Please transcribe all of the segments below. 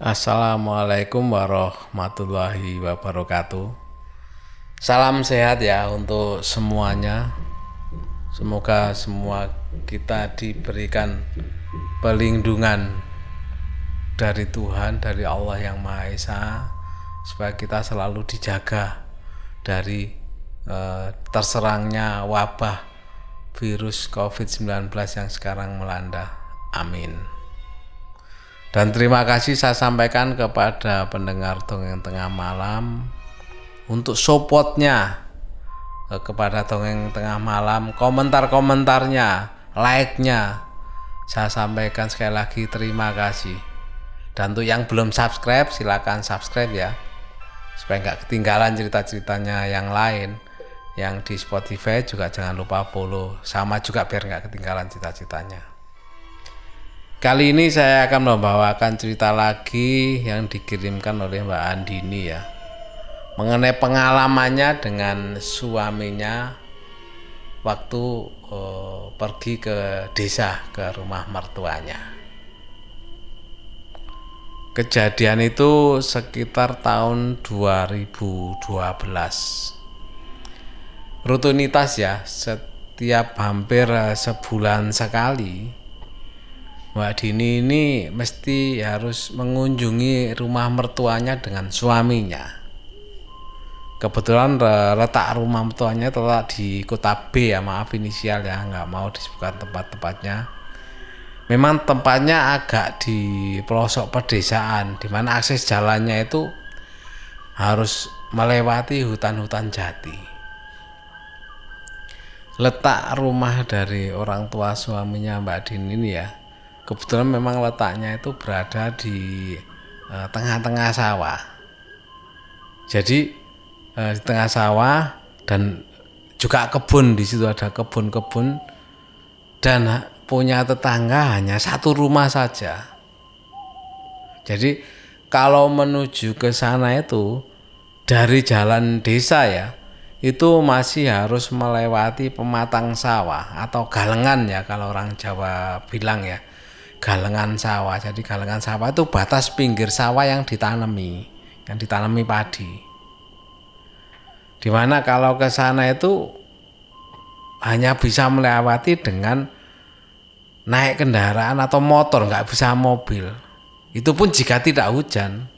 Assalamualaikum warahmatullahi wabarakatuh. Salam sehat ya untuk semuanya. Semoga semua kita diberikan perlindungan dari Tuhan, dari Allah yang Maha Esa, supaya kita selalu dijaga dari eh, terserangnya wabah virus COVID-19 yang sekarang melanda. Amin. Dan terima kasih saya sampaikan kepada pendengar dongeng tengah malam untuk supportnya eh, kepada dongeng tengah malam, komentar-komentarnya, like-nya. Saya sampaikan sekali lagi terima kasih. Dan untuk yang belum subscribe silakan subscribe ya. Supaya nggak ketinggalan cerita-ceritanya yang lain. Yang di Spotify juga jangan lupa follow. Sama juga biar nggak ketinggalan cerita-ceritanya. Kali ini saya akan membawakan cerita lagi yang dikirimkan oleh Mbak Andini ya. Mengenai pengalamannya dengan suaminya waktu uh, pergi ke desa ke rumah mertuanya. Kejadian itu sekitar tahun 2012. Rutinitas ya, setiap hampir eh, sebulan sekali Mbak Dini ini mesti harus mengunjungi rumah mertuanya dengan suaminya. Kebetulan letak rumah mertuanya terletak di kota B ya, maaf inisial ya, nggak mau disebutkan tempat-tempatnya. Memang tempatnya agak di pelosok pedesaan, di mana akses jalannya itu harus melewati hutan-hutan jati. Letak rumah dari orang tua suaminya Mbak Dini ini ya, kebetulan memang letaknya itu berada di eh, tengah-tengah uh, sawah. Jadi uh, di tengah sawah dan juga kebun di situ ada kebun-kebun dan punya tetangga hanya satu rumah saja. Jadi kalau menuju ke sana itu dari jalan desa ya itu masih harus melewati pematang sawah atau galengan ya kalau orang Jawa bilang ya galengan sawah. Jadi galengan sawah itu batas pinggir sawah yang ditanami, yang ditanami padi. Di mana kalau ke sana itu hanya bisa melewati dengan naik kendaraan atau motor, nggak bisa mobil. Itu pun jika tidak hujan.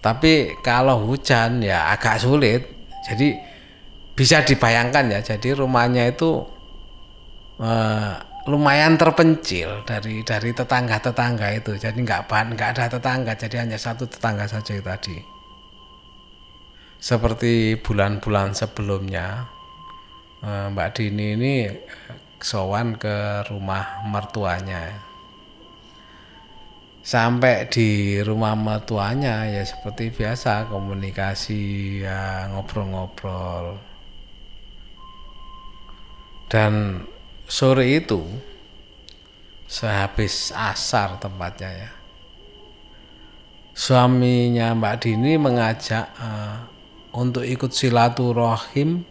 Tapi kalau hujan ya agak sulit. Jadi bisa dibayangkan ya. Jadi rumahnya itu eh, lumayan terpencil dari dari tetangga-tetangga itu. Jadi nggak ban nggak ada tetangga, jadi hanya satu tetangga saja tadi. Seperti bulan-bulan sebelumnya, eh, Mbak Dini ini sowan ke rumah mertuanya. Sampai di rumah mertuanya ya seperti biasa komunikasi ya ngobrol-ngobrol. Dan sore itu sehabis asar tempatnya ya suaminya Mbak Dini mengajak uh, untuk ikut silaturahim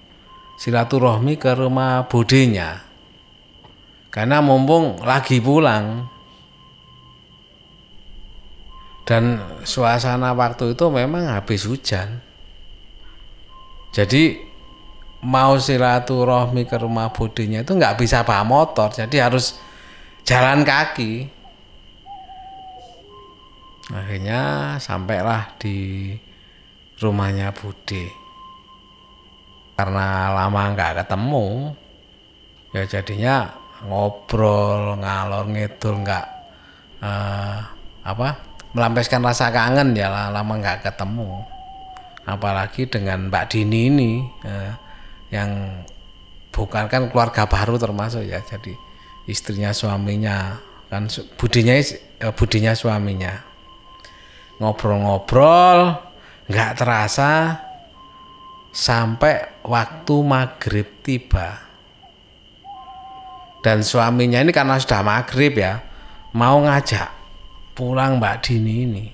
silaturahmi ke rumah budenya karena mumpung lagi pulang. Dan suasana waktu itu memang habis hujan. Jadi mau silaturahmi ke rumah budinya itu nggak bisa bawa motor jadi harus jalan kaki. Akhirnya sampailah di rumahnya Budi. Karena lama nggak ketemu ya jadinya ngobrol ngalor ngidul nggak uh, apa melampiaskan rasa kangen ya lama nggak ketemu. Apalagi dengan Mbak Dini ini uh, yang bukan kan keluarga baru termasuk ya jadi istrinya suaminya kan budinya eh, budinya suaminya. Ngobrol-ngobrol nggak terasa sampai waktu maghrib tiba. Dan suaminya ini karena sudah maghrib ya mau ngajak pulang Mbak Dini ini.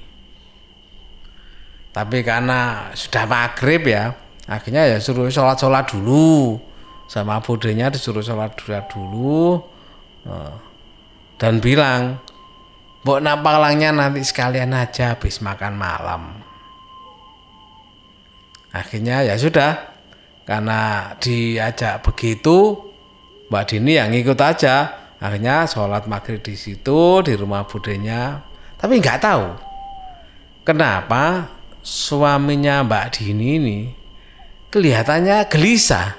Tapi karena sudah maghrib ya akhirnya ya suruh sholat sholat dulu sama budenya disuruh sholat dulu, dulu eh, dan bilang Mbok nampalangnya nanti sekalian aja habis makan malam. Akhirnya ya sudah, karena diajak begitu, Mbak Dini yang ikut aja. Akhirnya sholat maghrib di situ di rumah budenya, tapi nggak tahu kenapa suaminya Mbak Dini ini kelihatannya gelisah.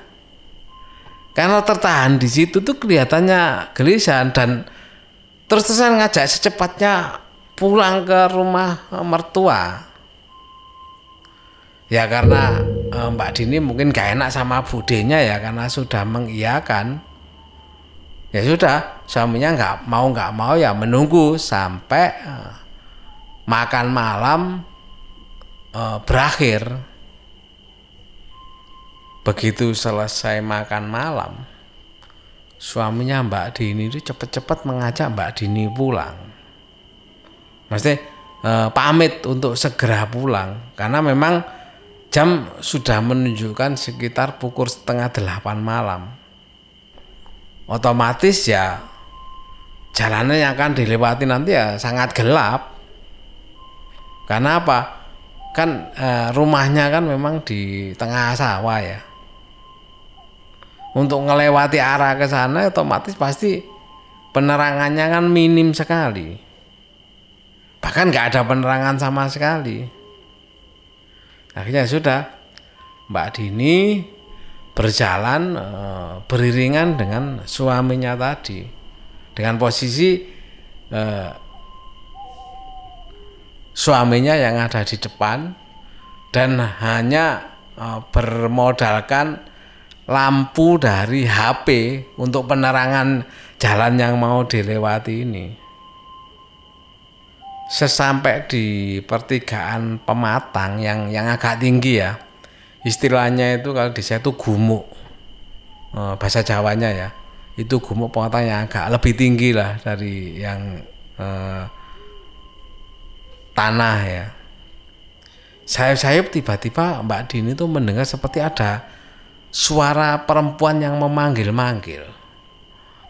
Karena tertahan di situ tuh kelihatannya gelisah dan terus terusan ngajak secepatnya pulang ke rumah mertua. Ya karena eh, Mbak Dini mungkin gak enak sama budenya ya karena sudah mengiyakan. Ya sudah, suaminya nggak mau nggak mau ya menunggu sampai eh, makan malam eh, berakhir. Begitu selesai makan malam, suaminya Mbak Dini itu cepat-cepat mengajak Mbak Dini pulang. Maksudnya eh, pamit untuk segera pulang karena memang jam sudah menunjukkan sekitar pukul setengah delapan malam. Otomatis ya jalannya yang akan dilewati nanti ya sangat gelap. Karena apa? Kan eh, rumahnya kan memang di tengah sawah ya untuk melewati arah ke sana otomatis pasti penerangannya kan minim sekali. Bahkan nggak ada penerangan sama sekali. Akhirnya sudah Mbak Dini berjalan e, beriringan dengan suaminya tadi. Dengan posisi e, suaminya yang ada di depan dan hanya e, bermodalkan lampu dari HP untuk penerangan jalan yang mau dilewati ini. Sesampai di pertigaan pematang yang yang agak tinggi ya, istilahnya itu kalau di saya itu gumuk, eh, bahasa Jawanya ya, itu gumuk pematang yang agak lebih tinggi lah dari yang eh, tanah ya. Sayup-sayup tiba-tiba Mbak Dini itu mendengar seperti ada suara perempuan yang memanggil-manggil.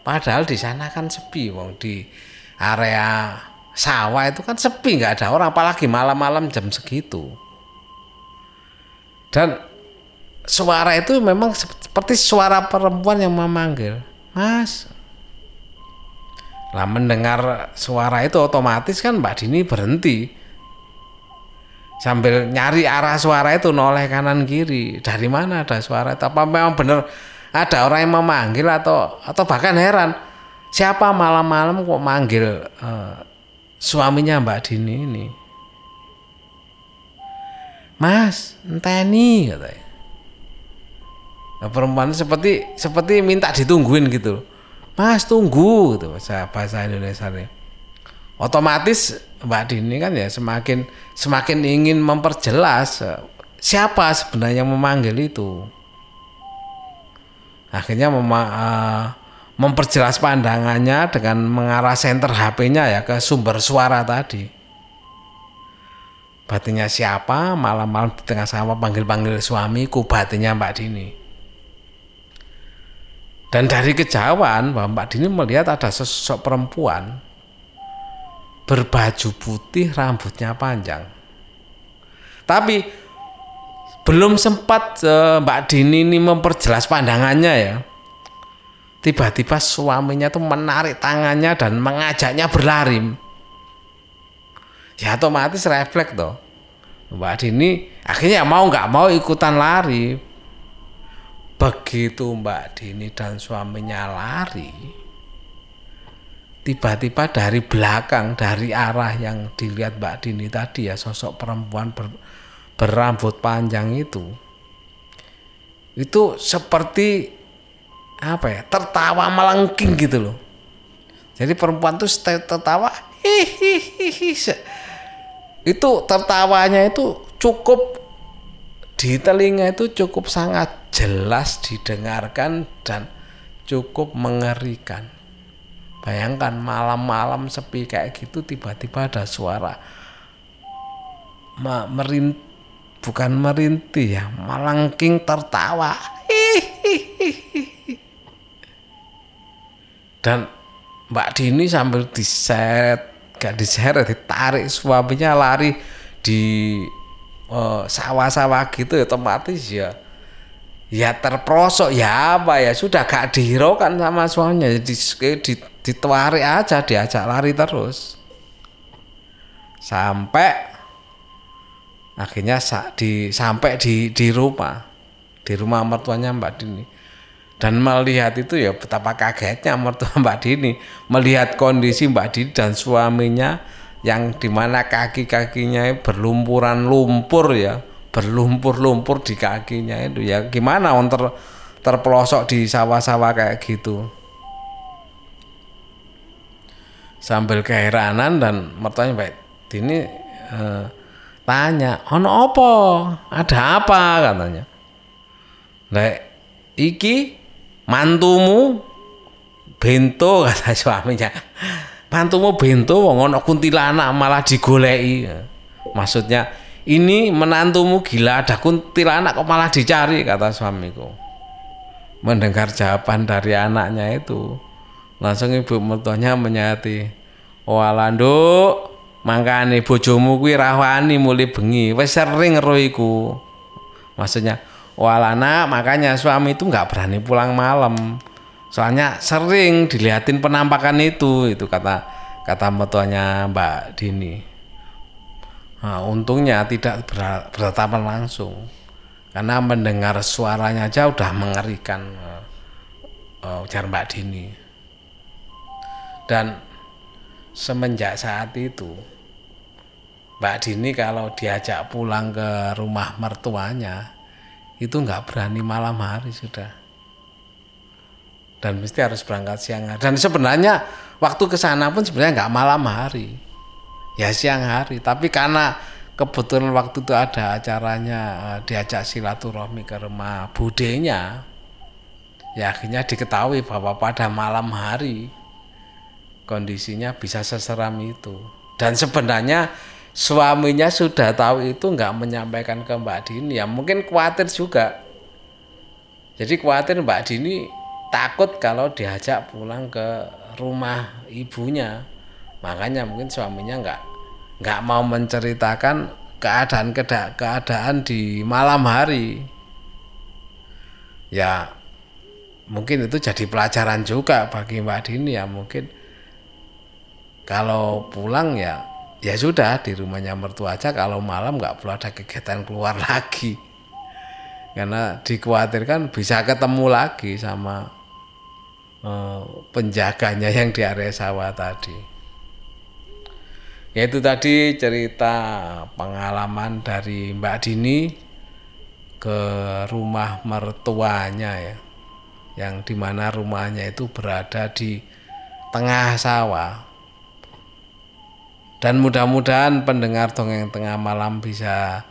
Padahal di sana kan sepi, wong di area sawah itu kan sepi, nggak ada orang, apalagi malam-malam jam segitu. Dan suara itu memang seperti suara perempuan yang memanggil, Mas. Lah mendengar suara itu otomatis kan Mbak Dini berhenti sambil nyari arah suara itu noleh kanan kiri. Dari mana ada suara itu? Apa memang benar ada orang yang memanggil atau atau bahkan heran siapa malam-malam kok manggil uh, suaminya Mbak Dini ini? Mas enteni katanya. Nah, perempuan seperti seperti minta ditungguin gitu Mas tunggu gitu bahasa bahasa Indonesia nih otomatis Mbak Dini kan ya semakin semakin ingin memperjelas eh, siapa sebenarnya yang memanggil itu. Akhirnya mem uh, eh, memperjelas pandangannya dengan mengarah senter HP-nya ya ke sumber suara tadi. Batinnya siapa? Malam-malam di tengah sawah panggil-panggil suamiku batinnya Mbak Dini. Dan dari kejauhan Mbak Dini melihat ada sosok perempuan berbaju putih, rambutnya panjang. Tapi belum sempat uh, Mbak Dini ini memperjelas pandangannya ya. Tiba-tiba suaminya tuh menarik tangannya dan mengajaknya berlari. Ya otomatis refleks toh. Mbak Dini akhirnya mau nggak mau ikutan lari. Begitu Mbak Dini dan suaminya lari, tiba-tiba dari belakang dari arah yang dilihat Mbak Dini tadi ya sosok perempuan ber, berambut panjang itu itu seperti apa ya tertawa melengking gitu loh. Jadi perempuan tuh tertawa hihihi itu tertawanya itu cukup di telinga itu cukup sangat jelas didengarkan dan cukup mengerikan Bayangkan malam-malam sepi kayak gitu tiba-tiba ada suara. Merin bukan merintih ya, melengking tertawa. Dan Mbak Dini sambil diseret gak diseret ditarik suaminya lari di uh, sawah-sawah gitu ya otomatis ya ya terprosok ya apa ya sudah gak dihiraukan sama suaminya. Jadi di, ditarik aja diajak lari terus. Sampai akhirnya di sampai di di rumah. Di rumah mertuanya Mbak Dini. Dan melihat itu ya betapa kagetnya mertua Mbak Dini. Melihat kondisi Mbak Dini dan suaminya yang di mana kaki-kakinya berlumpuran lumpur ya. Berlumpur-lumpur di kakinya itu. Ya gimana on ter, terpelosok di sawah-sawah kayak gitu sambil keheranan dan mertuanya baik ini eh, tanya ono apa? Ada apa? katanya. Lek iki mantumu bento kata suaminya. Mantumu bento wong ono kuntilanak malah digoleki. Maksudnya ini menantumu gila ada kuntilanak kok malah dicari kata suamiku. Mendengar jawaban dari anaknya itu langsung ibu mertuanya menyati oh alando mangkane bojomu kuwi rawani mulai bengi wis sering roiku maksudnya oh anak makanya suami itu nggak berani pulang malam soalnya sering dilihatin penampakan itu itu kata kata mertuanya Mbak Dini. Nah, untungnya tidak bertatapan langsung karena mendengar suaranya aja udah mengerikan uh, ujar Mbak Dini dan semenjak saat itu Mbak Dini kalau diajak pulang ke rumah mertuanya itu nggak berani malam hari sudah. Dan mesti harus berangkat siang hari. Dan sebenarnya waktu ke sana pun sebenarnya nggak malam hari. Ya siang hari. Tapi karena kebetulan waktu itu ada acaranya uh, diajak silaturahmi ke rumah budenya ya akhirnya diketahui bahwa pada malam hari kondisinya bisa seseram itu. Dan sebenarnya suaminya sudah tahu itu nggak menyampaikan ke Mbak Dini. Ya mungkin khawatir juga. Jadi khawatir Mbak Dini takut kalau diajak pulang ke rumah ibunya. Makanya mungkin suaminya nggak nggak mau menceritakan keadaan keadaan di malam hari. Ya mungkin itu jadi pelajaran juga bagi Mbak Dini. Ya mungkin kalau pulang ya ya sudah di rumahnya mertua aja. Kalau malam nggak perlu ada kegiatan keluar lagi. Karena dikhawatirkan bisa ketemu lagi sama eh, penjaganya yang di area sawah tadi. Yaitu tadi cerita pengalaman dari Mbak Dini ke rumah mertuanya ya. Yang di mana rumahnya itu berada di tengah sawah dan mudah-mudahan pendengar dongeng tengah malam bisa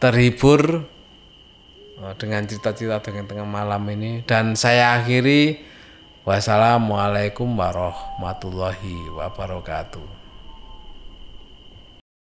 terhibur eh, dengan cerita-cerita dongeng tengah malam ini. Dan saya akhiri wassalamualaikum warahmatullahi wabarakatuh